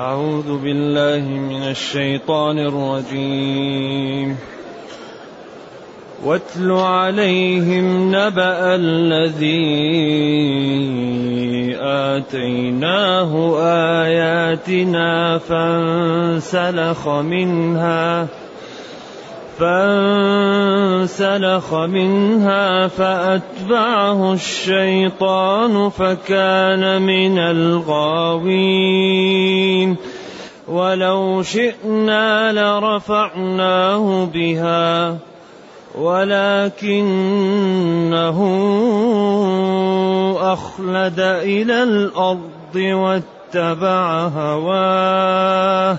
أعوذ بالله من الشيطان الرجيم. واتل عليهم نبأ الذي آتيناه آياتنا فانسلخ منها. فانسلخ منها فأتبعه الشيطان فكان من الغاوين. ولو شئنا لرفعناه بها ولكنه أخلد إلى الأرض واتبع هواه.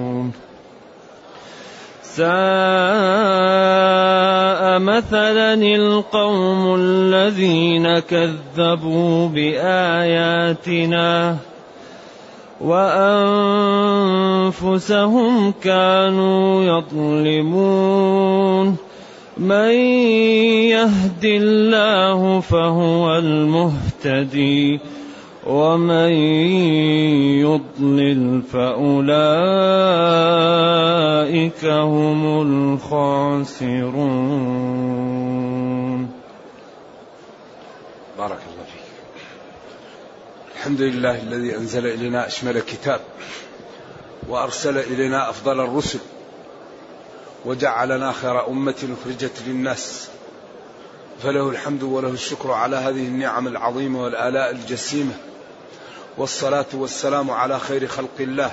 ساء مثلا القوم الذين كذبوا بآياتنا وأنفسهم كانوا يظلمون. من يهد الله فهو المهتدي. ومن يضلل فأولئك هم الخاسرون. بارك الله الحمد لله الذي أنزل إلينا أشمل كتاب وأرسل إلينا أفضل الرسل وجعلنا خير أمة أخرجت للناس. فله الحمد وله الشكر على هذه النعم العظيمة والآلاء الجسيمة. والصلاة والسلام على خير خلق الله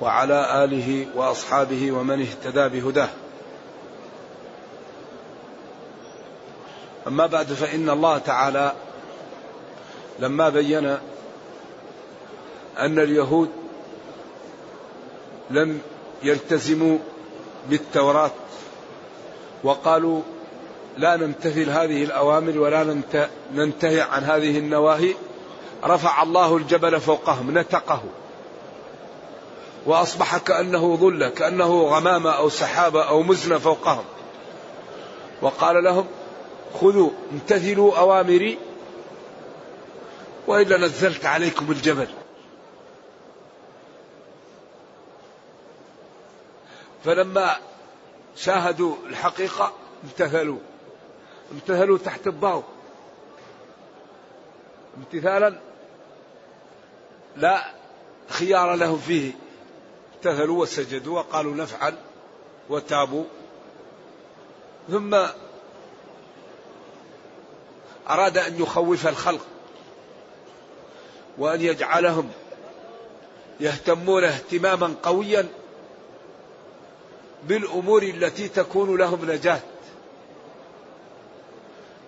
وعلى آله وأصحابه ومن اهتدى بهداه. أما بعد فإن الله تعالى لما بين أن اليهود لم يلتزموا بالتوراة وقالوا لا نمتثل هذه الأوامر ولا ننتهي عن هذه النواهي رفع الله الجبل فوقهم نتقه. وأصبح كأنه ظلة كأنه غمامة أو سحابة أو مزنة فوقهم. وقال لهم خذوا امتثلوا أوامري وإلا نزلت عليكم الجبل. فلما شاهدوا الحقيقة امتثلوا. امتثلوا تحت الضوء. امتثالا لا خيار لهم فيه. امتثلوا وسجدوا وقالوا نفعل وتابوا. ثم أراد أن يخوف الخلق وأن يجعلهم يهتمون اهتماما قويا بالأمور التي تكون لهم نجاة.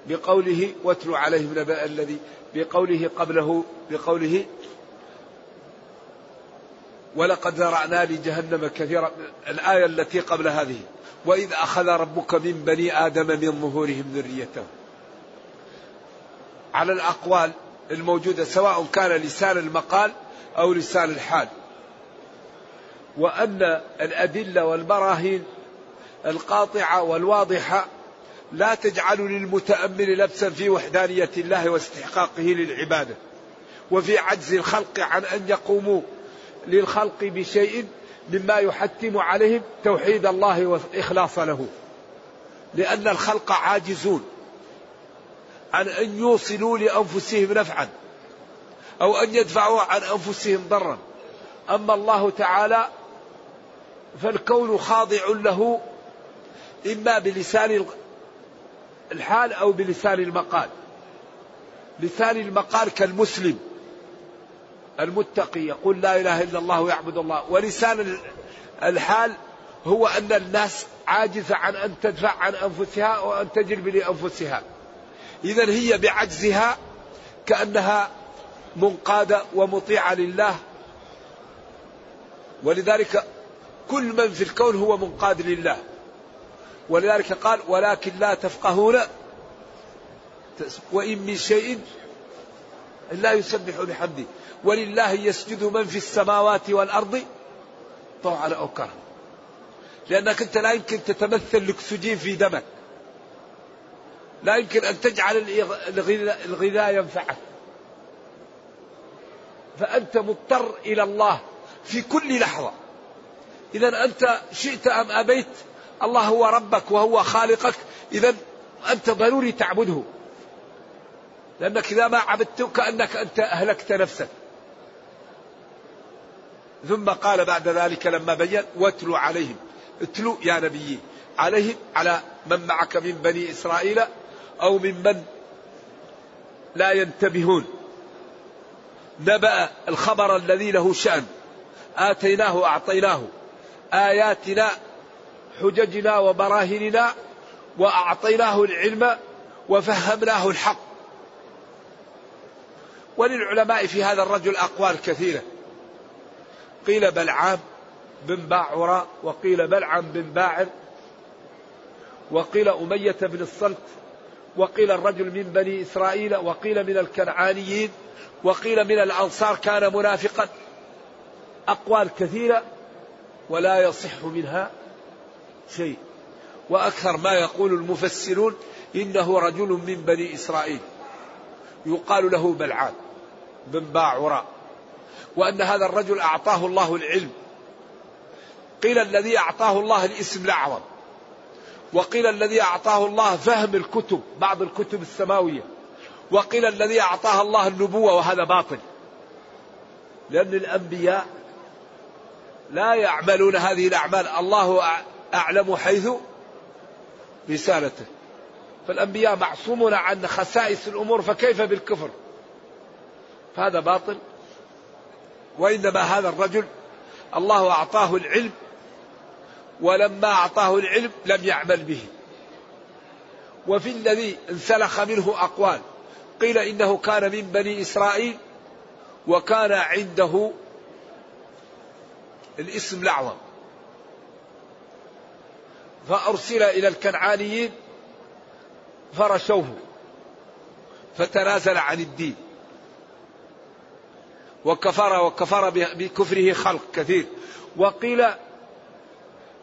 بقوله واتل عليهم نبأ الذي بقوله قبله بقوله ولقد ذرأنا لجهنم كثيرا الآية التي قبل هذه. وإذ أخذ ربك من بني آدم من ظهورهم ذريتهم. على الأقوال الموجودة سواء كان لسان المقال أو لسان الحال. وأن الأدلة والبراهين القاطعة والواضحة لا تجعل للمتأمل لبسا في وحدانية الله واستحقاقه للعبادة. وفي عجز الخلق عن أن يقوموا للخلق بشيء مما يحتم عليهم توحيد الله والإخلاص له. لأن الخلق عاجزون عن أن يوصلوا لأنفسهم نفعا أو أن يدفعوا عن أنفسهم ضرا. أما الله تعالى فالكون خاضع له إما بلسان الحال أو بلسان المقال. لسان المقال كالمسلم. المتقي يقول لا إله إلا الله ويعبد الله. ولسان الحال هو أن الناس عاجزة عن أن تدفع عن أنفسها وأن تجلب لأنفسها. إذا هي بعجزها كأنها منقادة ومطيعة لله. ولذلك كل من في الكون هو منقاد لله. ولذلك قال ولكن لا تفقهون. وإن من شيء لا يسبح بحمده. ولله يسجد من في السماوات والأرض طوعا أو كرها. لأنك أنت لا يمكن تتمثل الأكسجين في دمك. لا يمكن أن تجعل الغذاء ينفعك. فأنت مضطر إلى الله في كل لحظة. إذا أنت شئت أم أبيت الله هو ربك وهو خالقك. إذا أنت ضروري تعبده. لأنك إذا ما عبدته كأنك أنت أهلكت نفسك. ثم قال بعد ذلك لما بين واتلوا عليهم. اتلوا يا نبي عليهم على من معك من بني إسرائيل أو ممن لا ينتبهون. نبأ الخبر الذي له شأن. آتيناه أعطيناه. آياتنا حججنا وبراهننا وأعطيناه العلم وفهمناه الحق. وللعلماء في هذا الرجل أقوال كثيرة. قيل بلعام بن باعوراء وقيل بلعم بن باعر وقيل أمية بن الصلت وقيل الرجل من بني إسرائيل وقيل من الكنعانيين وقيل من الأنصار كان منافقا. أقوال كثيرة ولا يصح منها شيء. وأكثر ما يقول المفسرون إنه رجل من بني إسرائيل. يقال له بلعام بن باعوراء وأن هذا الرجل أعطاه الله العلم. قيل الذي أعطاه الله الاسم الأعظم وقيل الذي أعطاه الله فهم الكتب بعض الكتب السماوية وقيل الذي أعطاه الله النبوة وهذا باطل. لأن الأنبياء لا يعملون هذه الأعمال الله أعلم حيث رسالته. فالأنبياء معصومون عن خسائس الأمور فكيف بالكفر؟ فهذا باطل وإنما هذا الرجل الله أعطاه العلم ولما أعطاه العلم لم يعمل به. وفي الذي انسلخ منه أقوال قيل إنه كان من بني إسرائيل وكان عنده الاسم الأعظم. فأرسل إلى الكنعانيين فرشوه فتنازل عن الدين. وكفر وكفر بكفره خلق كثير. وقيل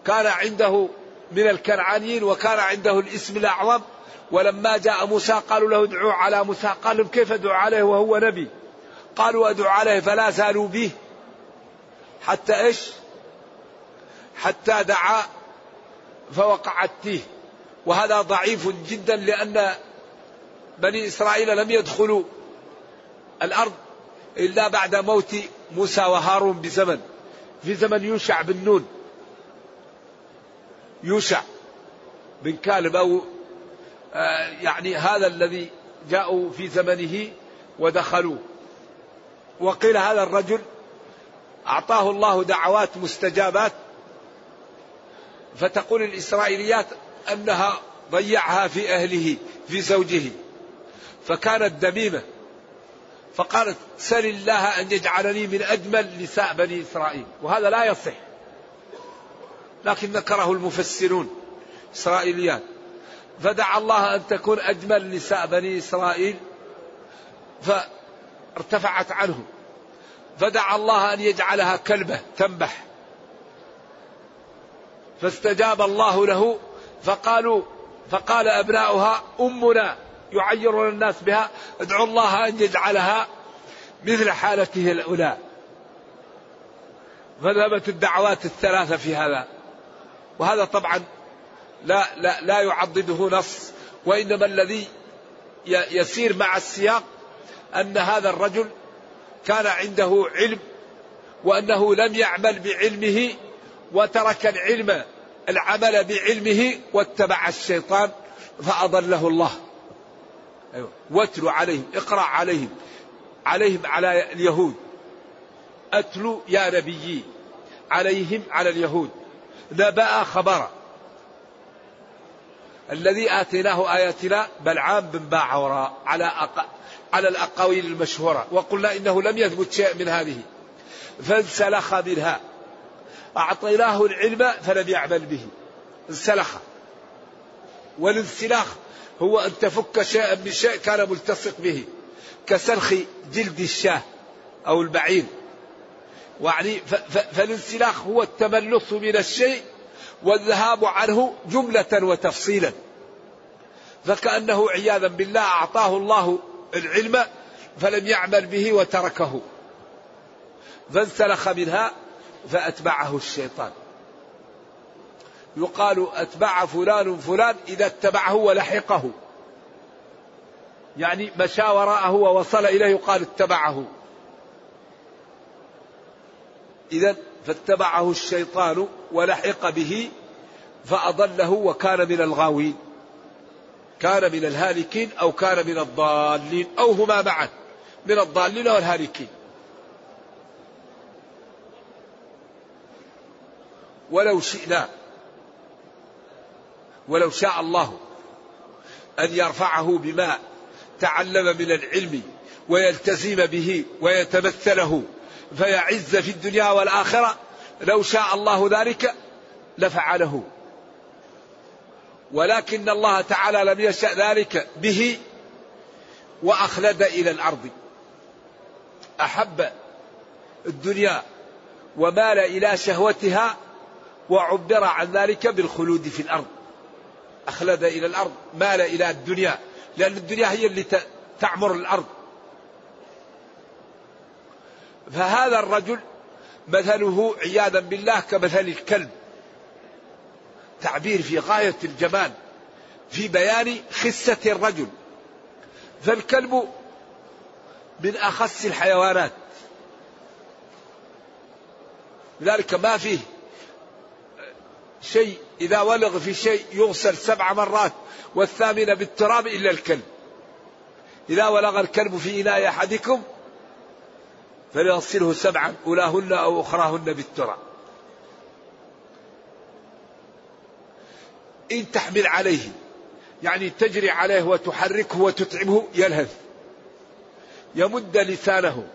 كان عنده من الكنعانيين وكان عنده الاسم الأعظم. ولما جاء موسى قالوا له ادعوا على موسى. قال لهم كيف أدعو عليه وهو نبي؟ قالوا أدعو عليه فلا زالوا به. حتى إيش؟ حتى دعا فوقع التيه. وهذا ضعيف جدا لأن بني إسرائيل لم يدخلوا الأرض. إلا بعد موت موسى وهارون بزمن. في زمن يوشع بن نون. يوشع بن كالب أو آه، يعني هذا الذي جاءوا في زمنه ودخلوا وقيل هذا الرجل أعطاه الله دعوات مستجابات فتقول الإسرائيليات أنها ضيعها في أهله في زوجه. فكانت دميمة. فقالت سل الله أن يجعلني من أجمل نساء بني إسرائيل. وهذا لا يصح. لكن ذكره المفسرون إسرائيليات فدعا الله أن تكون أجمل نساء بني إسرائيل. فارتفعت عنه. فدعا الله أن يجعلها كلبة تنبح. فاستجاب الله له. فقالوا فقال أبناؤها أمنا يعيرون الناس بها. ادعوا الله أن يجعلها مثل حالته الأولى. فذهبت الدعوات الثلاثة في هذا. وهذا طبعا لا لا لا يعضده نص. وإنما الذي يسير مع السياق أن هذا الرجل كان عنده علم وأنه لم يعمل بعلمه وترك العلم العمل بعلمه واتبع الشيطان فأضله الله. أيوة. واتلو عليهم اقرأ عليهم عليهم على اليهود. أتلو يا نبيي عليهم على اليهود. نبأ خبر. الذي آتيناه آياتنا بلعام بن باعوراء على أق... على الأقاويل المشهورة وقلنا إنه لم يثبت شيء من هذه. فانسلخ منها. أعطيناه العلم فلم يعمل به. انسلخ. والانسلاخ هو أن تفك شيئا من شيء كان ملتصق به كسلخ جلد الشاه أو البعير. يعني فالانسلاخ هو التملص من الشيء والذهاب عنه جملة وتفصيلا. فكأنه عياذا بالله أعطاه الله العلم فلم يعمل به وتركه. فانسلخ منها فأتبعه الشيطان. يقال أتبع فلان فلان إذا اتبعه ولحقه. يعني مشى وراءه ووصل إليه يقال اتبعه. إذا فاتبعه الشيطان ولحق به فأضله وكان من الغاوين. كان من الهالكين أو كان من الضالين أو هما معا. من الضالين والهالكين ولو شئنا ولو شاء الله أن يرفعه بما تعلم من العلم ويلتزم به ويتمثله فيعز في الدنيا والآخرة لو شاء الله ذلك لفعله. ولكن الله تعالى لم يشأ ذلك به وأخلد إلى الأرض. أحب الدنيا ومال إلى شهوتها وعبر عن ذلك بالخلود في الأرض. أخلد إلى الأرض مال إلى الدنيا لأن الدنيا هي اللي تعمر الأرض. فهذا الرجل مثله عياذا بالله كمثل الكلب. تعبير في غاية الجمال في بيان خسة الرجل. فالكلب من أخس الحيوانات. لذلك ما فيه شيء إذا ولغ في شيء يغسل سبع مرات والثامنة بالتراب إلا الكلب. إذا ولغ الكلب في إناء أحدكم فليغسله سبعا أولاهن أو أخراهن بالتراب. إن تحمل عليه يعني تجري عليه وتحركه وتتعبه يلهث. يمد لسانه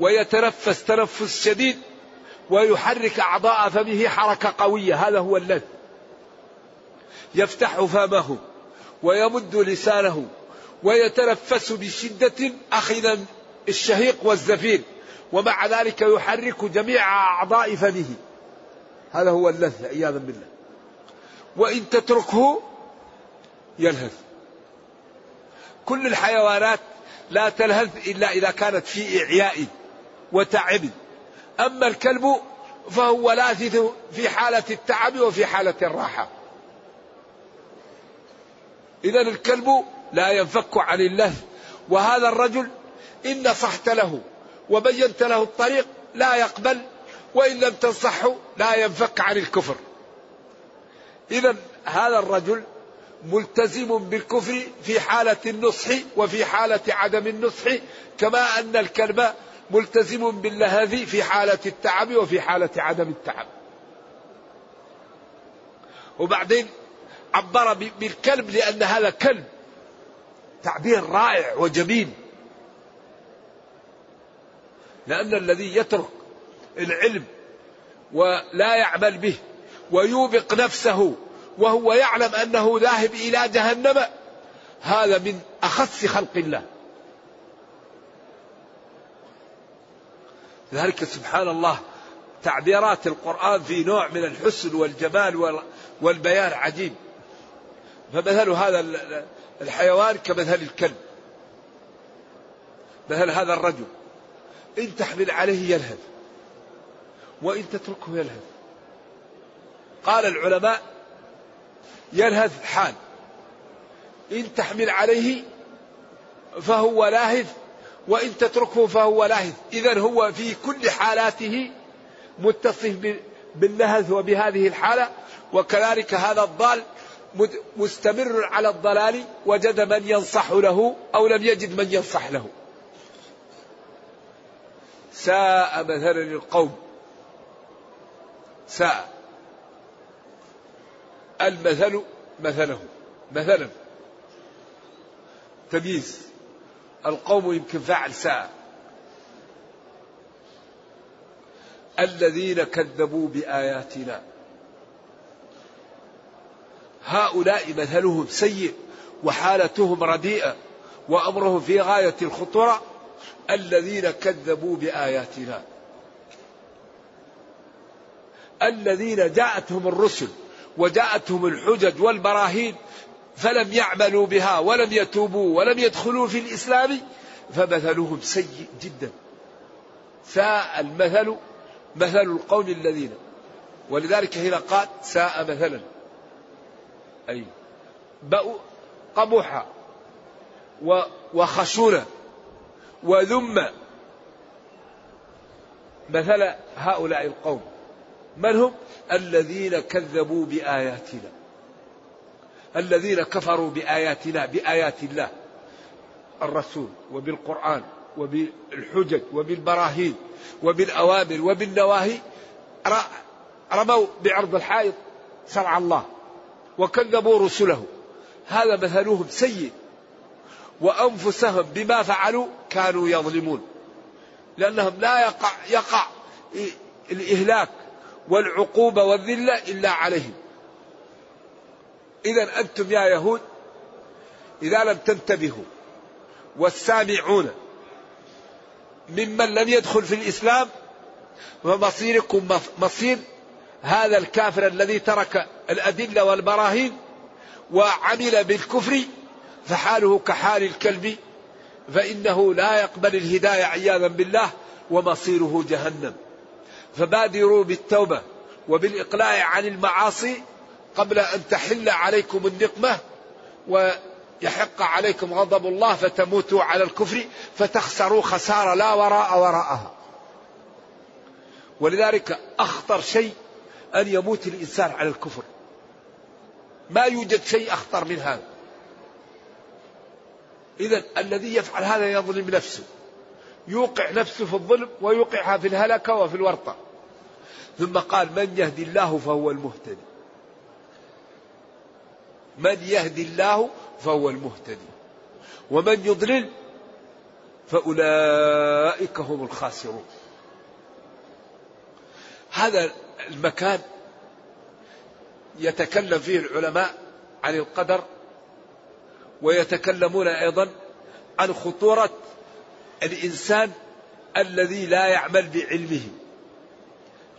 ويتنفس تنفس شديد ويحرك أعضاء فمه حركة قوية هذا هو اللذ. يفتح فمه ويمد لسانه ويتنفس بشدة أخذا الشهيق والزفير ومع ذلك يحرك جميع أعضاء فمه. هذا هو اللذ عياذا بالله. وإن تتركه يلهث. كل الحيوانات لا تلهث إلا إذا كانت في إعياء وتعب. أما الكلب فهو لاثث في حالة التعب وفي حالة الراحة. إذا الكلب لا ينفك عن اللهث وهذا الرجل إن نصحت له وبينت له الطريق لا يقبل وإن لم تنصحه لا ينفك عن الكفر. إذا هذا الرجل ملتزم بالكفر في حالة النصح وفي حالة عدم النصح كما أن الكلب ملتزم باللهذ في حالة التعب وفي حالة عدم التعب. وبعدين عبر بالكلب لأن هذا كلب تعبير رائع وجميل. لأن الذي يترك العلم ولا يعمل به ويوبق نفسه وهو يعلم أنه ذاهب إلى جهنم هذا من أخس خلق الله. لذلك سبحان الله تعبيرات القرآن في نوع من الحسن والجمال والبيان عجيب. فمثل هذا الحيوان كمثل الكلب. مثل هذا الرجل. إن تحمل عليه يلهث. وإن تتركه يلهث. قال العلماء يلهث حال. إن تحمل عليه فهو لاهث وإن تتركه فهو لاهث. إذا هو في كل حالاته متصف باللهث وبهذه الحالة. وكذلك هذا الضال مستمر على الضلال. وجد من ينصح له أو لم يجد من ينصح له. ساء مثلا القوم ساء. المثل مثله. مثلا. تمييز. القوم يمكن فاعل ساء. الذين كذبوا بآياتنا. هؤلاء مثلهم سيء وحالتهم رديئة وأمرهم في غاية الخطورة. الذين كذبوا بآياتنا. الذين جاءتهم الرسل وجاءتهم الحجج والبراهين فلم يعملوا بها ولم يتوبوا ولم يدخلوا في الإسلام فمثلهم سيء جدا. ساء المثل مثل القوم الذين. ولذلك هنا قال ساء مثلا. أي قبح وخشونة وذم. مثل هؤلاء القوم. من هم؟ الذين كذبوا بآياتنا. الذين كفروا بآياتنا بآيات الله الرسول وبالقرآن وبالحجج وبالبراهين وبالأوامر وبالنواهي رموا بعرض الحائط شرع الله وكذبوا رسله. هذا مثلهم سيء. وأنفسهم بما فعلوا كانوا يظلمون. لأنهم لا يقع, يقع الإهلاك والعقوبة والذلة إلا عليهم. إذا أنتم يا يهود إذا لم تنتبهوا. والسامعون ممن لم يدخل في الإسلام فمصيركم مصير هذا الكافر الذي ترك الأدلة والبراهين وعمل بالكفر فحاله كحال الكلب فإنه لا يقبل الهداية عياذا بالله ومصيره جهنم. فبادروا بالتوبة وبالإقلاع عن المعاصي قبل أن تحل عليكم النقمة ويحق عليكم غضب الله فتموتوا على الكفر فتخسروا خسارة لا وراء وراءها. ولذلك أخطر شيء أن يموت الإنسان على الكفر. ما يوجد شيء أخطر من هذا. إذا الذي يفعل هذا يظلم نفسه. يوقع نفسه في الظلم ويوقعها في الهلكة وفي الورطة. ثم قال من يهدي الله فهو المهتدي. من يهدي الله فهو المهتدي. ومن يضلل فأولئك هم الخاسرون. هذا المكان يتكلم فيه العلماء عن القدر ويتكلمون أيضا عن خطورة الإنسان الذي لا يعمل بعلمه.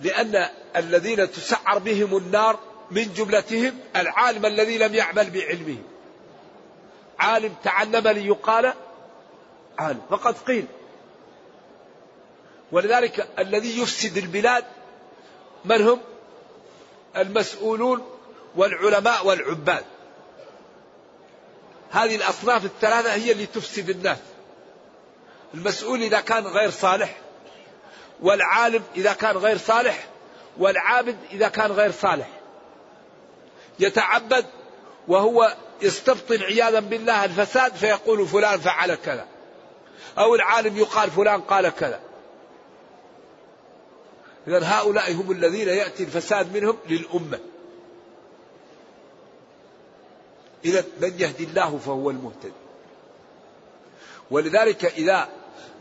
لأن الذين تسعر بهم النار من جملتهم العالم الذي لم يعمل بعلمه. عالم تعلم ليقال عالم. فقد قيل. ولذلك الذي يفسد البلاد من هم؟ المسؤولون والعلماء والعباد. هذه الأصناف الثلاثة هي اللي تفسد الناس. المسؤول إذا كان غير صالح والعالم إذا كان غير صالح والعابد إذا كان غير صالح. يتعبد وهو يستبطن عياذا بالله الفساد فيقول فلان فعل كذا. أو العالم يقال فلان قال كذا. إذا هؤلاء هم الذين يأتي الفساد منهم للأمة. إذا من يهدي الله فهو المهتدي. ولذلك إذا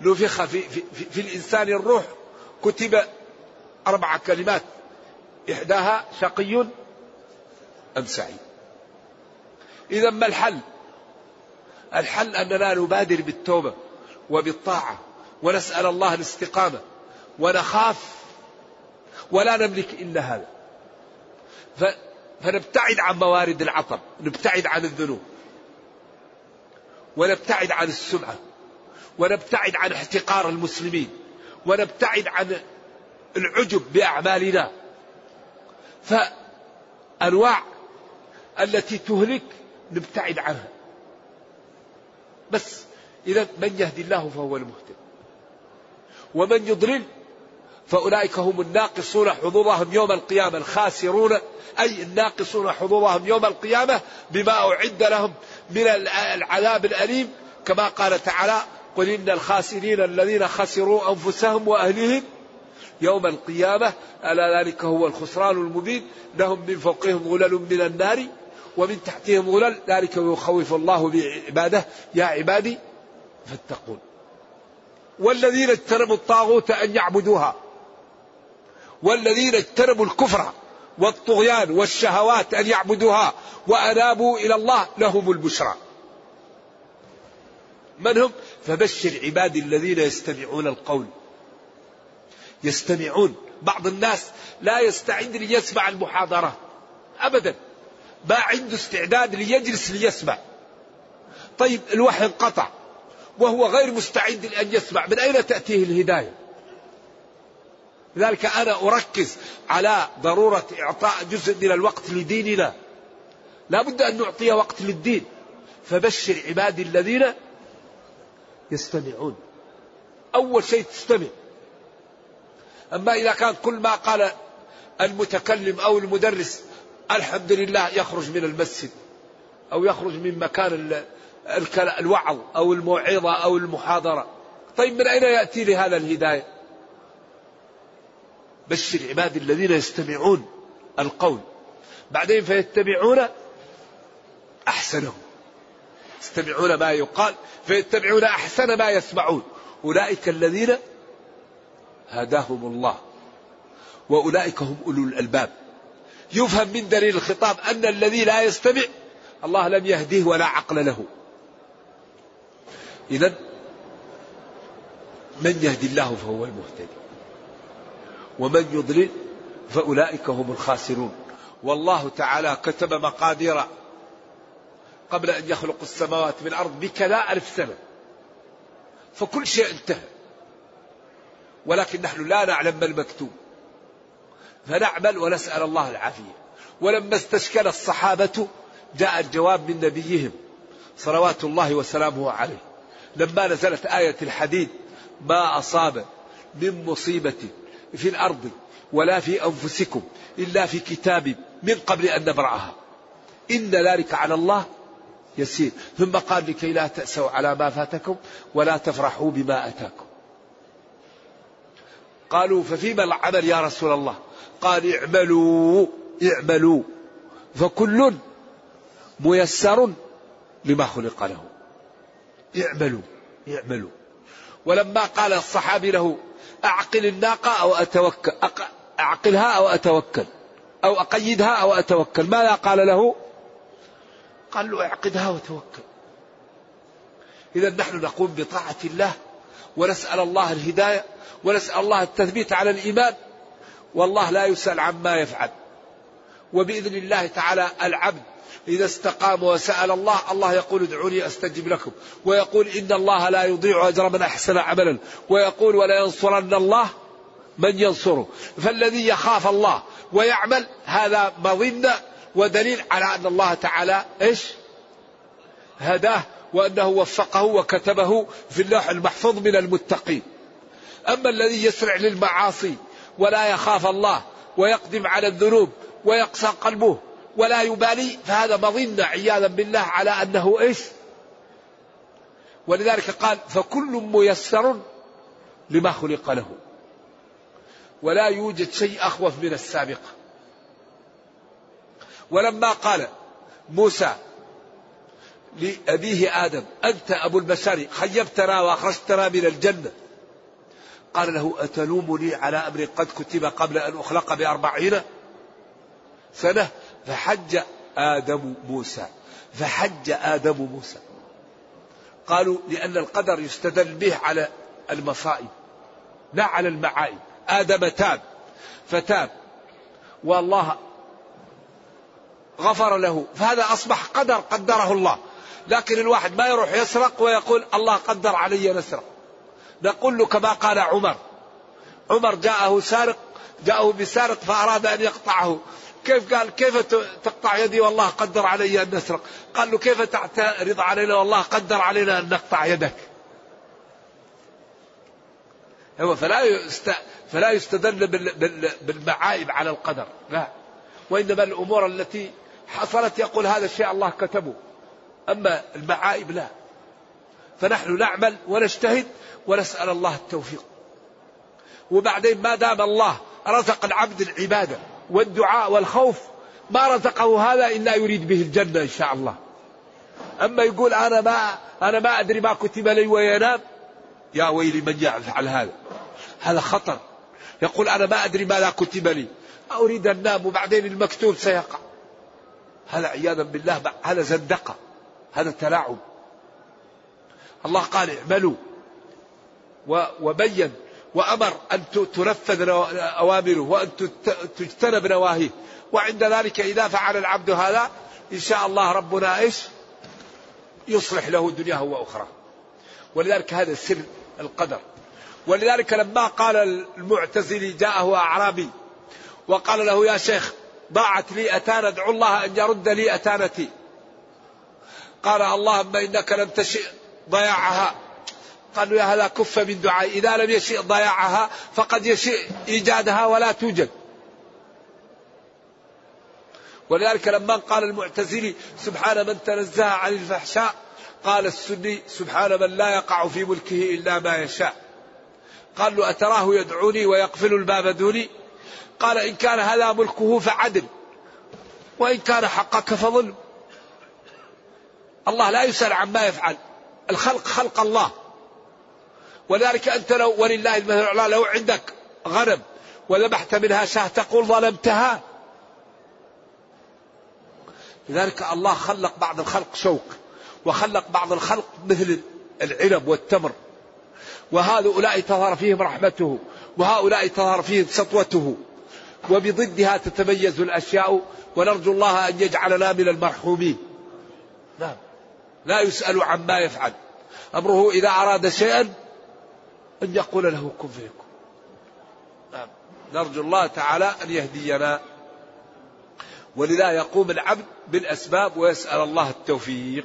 نفخ في, في, في, في الإنسان الروح كتب أربع كلمات. إحداها شقي أم سعيد إذا ما الحل؟ الحل أننا نبادر بالتوبة وبالطاعة ونسأل الله الاستقامة ونخاف ولا نملك إلا هذا. فنبتعد عن موارد العطب نبتعد عن الذنوب ونبتعد عن السمعة ونبتعد عن احتقار المسلمين ونبتعد عن العجب بأعمالنا. فأنواع التي تهلك نبتعد عنها. بس إذا من يهدي الله فهو المهتد. ومن يضلل فأولئك هم الناقصون حظوظهم يوم القيامة الخاسرون أي الناقصون حظوظهم يوم القيامة بما أعد لهم من العذاب الأليم. كما قال تعالى قل إن الخاسرين الذين خسروا أنفسهم وأهلهم يوم القيامة ألا ذلك هو الخسران المبين؟ لهم من فوقهم غلل من النار. ومن تحتهم غلل ذلك يخوف الله بعباده. يا عبادي فاتقون. والذين اجتنبوا الطاغوت أن يعبدوها. والذين اجتنبوا الكفر والطغيان والشهوات أن يعبدوها وأنابوا إلى الله لهم البشرى. من هم؟ فبشر عبادي الذين يستمعون القول. يستمعون. بعض الناس لا يستعد ليسمع المحاضرة. أبدا. ما عنده استعداد ليجلس ليسمع. طيب الوحي انقطع وهو غير مستعد لأن يسمع. من أين تأتيه الهداية؟ لذلك أنا أركز على ضرورة إعطاء جزء من الوقت لديننا. لا بد أن نعطي وقت للدين. فبشر عبادي الذين يستمعون. أول شيء تستمع. أما إذا كان كل ما قال المتكلم أو المدرس الحمد لله يخرج من المسجد أو يخرج من مكان الوعظ أو الموعظة أو المحاضرة. طيب من أين يأتي لهذا الهداية؟ بشر عبادي الذين يستمعون القول. بعدين فيتبعون أحسنه يستمعون ما يقال فيتبعون أحسن ما يسمعون. أولئك الذين هداهم الله وأولئك هم أولو الألباب. يفهم من دليل الخطاب أن الذي لا يستمع الله لم يهديه ولا عقل له. إذا من يهدي الله فهو المهتدي. ومن يضلل فأولئك هم الخاسرون. والله تعالى كتب مقادير قبل أن يخلق السماوات والأرض بكذا ألف سنة. فكل شيء انتهى. ولكن نحن لا نعلم ما المكتوب. فنعمل ونسأل الله العافية. ولما استشكل الصحابة جاء الجواب من نبيهم صلوات الله وسلامه عليه. لما نزلت آية الحديد ما أصاب من مصيبة في الأرض ولا في أنفسكم إلا في كتاب من قبل أن نبرأها. إن ذلك على الله يسير. ثم قال لكي لا تأسوا على ما فاتكم ولا تفرحوا بما أتاكم. قالوا ففيما العمل يا رسول الله؟ قال اعملوا اعملوا. فكل ميسر لما خلق له. اعملوا اعملوا. ولما قال الصحابي له أعقل الناقة أو أتوكل أعقلها أو أتوكل أو أقيدها أو أتوكل. ماذا قال له؟ قال له اعقدها وتوكل. إذا نحن نقوم بطاعة الله ونسأل الله الهداية ونسأل الله التثبيت على الإيمان. والله لا يسأل عما يفعل. وبإذن الله تعالى العبد إذا استقام وسأل الله الله يقول ادعوني أستجب لكم. ويقول إن الله لا يضيع أجر من أحسن عملا. ويقول ولا ينصرن الله من ينصره. فالذي يخاف الله ويعمل هذا مظنة ودليل على أن الله تعالى إيش؟ هداه. وأنه وفقه وكتبه في اللوح المحفوظ من المتقين. أما الذي يسرع للمعاصي ولا يخاف الله ويقدم على الذنوب ويقسى قلبه ولا يبالي فهذا مظنة عياذا بالله على أنه إيش؟ ولذلك قال فكل ميسر لما خلق له. ولا يوجد شيء أخوف من السابقة ولما قال موسى لأبيه آدم. أنت أبو البشر خيبتنا وأخرجتنا من الجنة. قال له أتلومني على أمر قد كتب قبل أن أخلق بأربعين سنة؟ فحج آدم موسى. فحج آدم موسى. قالوا لأن القدر يستدل به على المصائب لا على المعائب آدم تاب فتاب. والله غفر له. فهذا أصبح قدر قدره الله. لكن الواحد ما يروح يسرق ويقول الله قدر علي نسرق نقول له كما قال عمر. عمر جاءه سارق جاءه بسارق فأراد أن يقطعه. كيف قال كيف تقطع يدي والله قدر علي أن نسرق قال له كيف تعترض علينا والله قدر علينا أن نقطع يدك. هو فلا يست... فلا يستدل بالمعايب على القدر لا. وإنما الأمور التي حصلت يقول هذا الشيء الله كتبه. أما المعائب لا. فنحن نعمل ونجتهد ونسأل الله التوفيق. وبعدين ما دام الله رزق العبد العبادة والدعاء والخوف ما رزقه هذا إلا يريد به الجنة إن شاء الله. أما يقول أنا ما أنا ما أدري ما كتب لي وينام يا ويلي من يفعل هذا؟ هذا خطر. يقول أنا ما أدري ماذا كتب لي. أريد أنام وبعدين المكتوب سيقع. هذا عياذا بالله هذا زندقة؟ هذا تلاعب الله قال اعملوا وبين وأمر أن تنفذ أوامره وأن تجتنب نواهيه. وعند ذلك إذا فعل العبد هذا إن شاء الله ربنا إيش؟ يصلح له دنياه وأخرى. ولذلك هذا سر القدر. ولذلك لما قال المعتزلي جاءه أعرابي وقال له يا شيخ ضاعت لي أتانا ادعو الله أن يرد لي أتانتي. قال اللهم إنك لم تشئ ضياعها. قالوا يا هذا كف من دعاء إذا لم يشئ ضياعها فقد يشئ إيجادها ولا توجد. ولذلك لما قال المعتزلي سبحان من تنزه عن الفحشاء قال السني سبحان من لا يقع في ملكه إلا ما يشاء. قال له أتراه يدعوني ويقفل الباب دوني؟ قال إن كان هذا ملكه فعدل وإن كان حقك فظلم. الله لا يسأل عما يفعل. الخلق خلق الله. ولذلك أنت لو ولله المثل الأعلى لو عندك غنم وذبحت منها شاة تقول ظلمتها. لذلك الله خلق بعض الخلق شوك وخلق بعض الخلق مثل العنب والتمر. وهؤلاء تظهر فيهم رحمته وهؤلاء تظهر فيهم سطوته. وبضدها تتميز الأشياء ونرجو الله أن يجعلنا من المرحومين. لا يسأل عما يفعل. أمره إذا أراد شيئا أن يقول له كن فيكون نعم. نرجو الله تعالى أن يهدينا. ولذا يقوم العبد بالأسباب ويسأل الله التوفيق.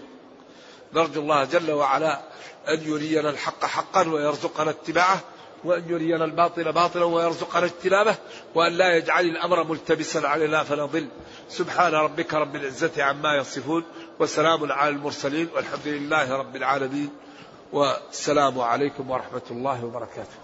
نرجو الله جل وعلا أن يرينا الحق حقا ويرزقنا اتباعه وأن يرينا الباطل باطلا ويرزقنا اجتنابه وأن لا يجعل الأمر ملتبسا علينا فنضل سبحان ربك رب العزة عما يصفون. وسلام على المرسلين والحمد لله رب العالمين والسلام عليكم ورحمة الله وبركاته.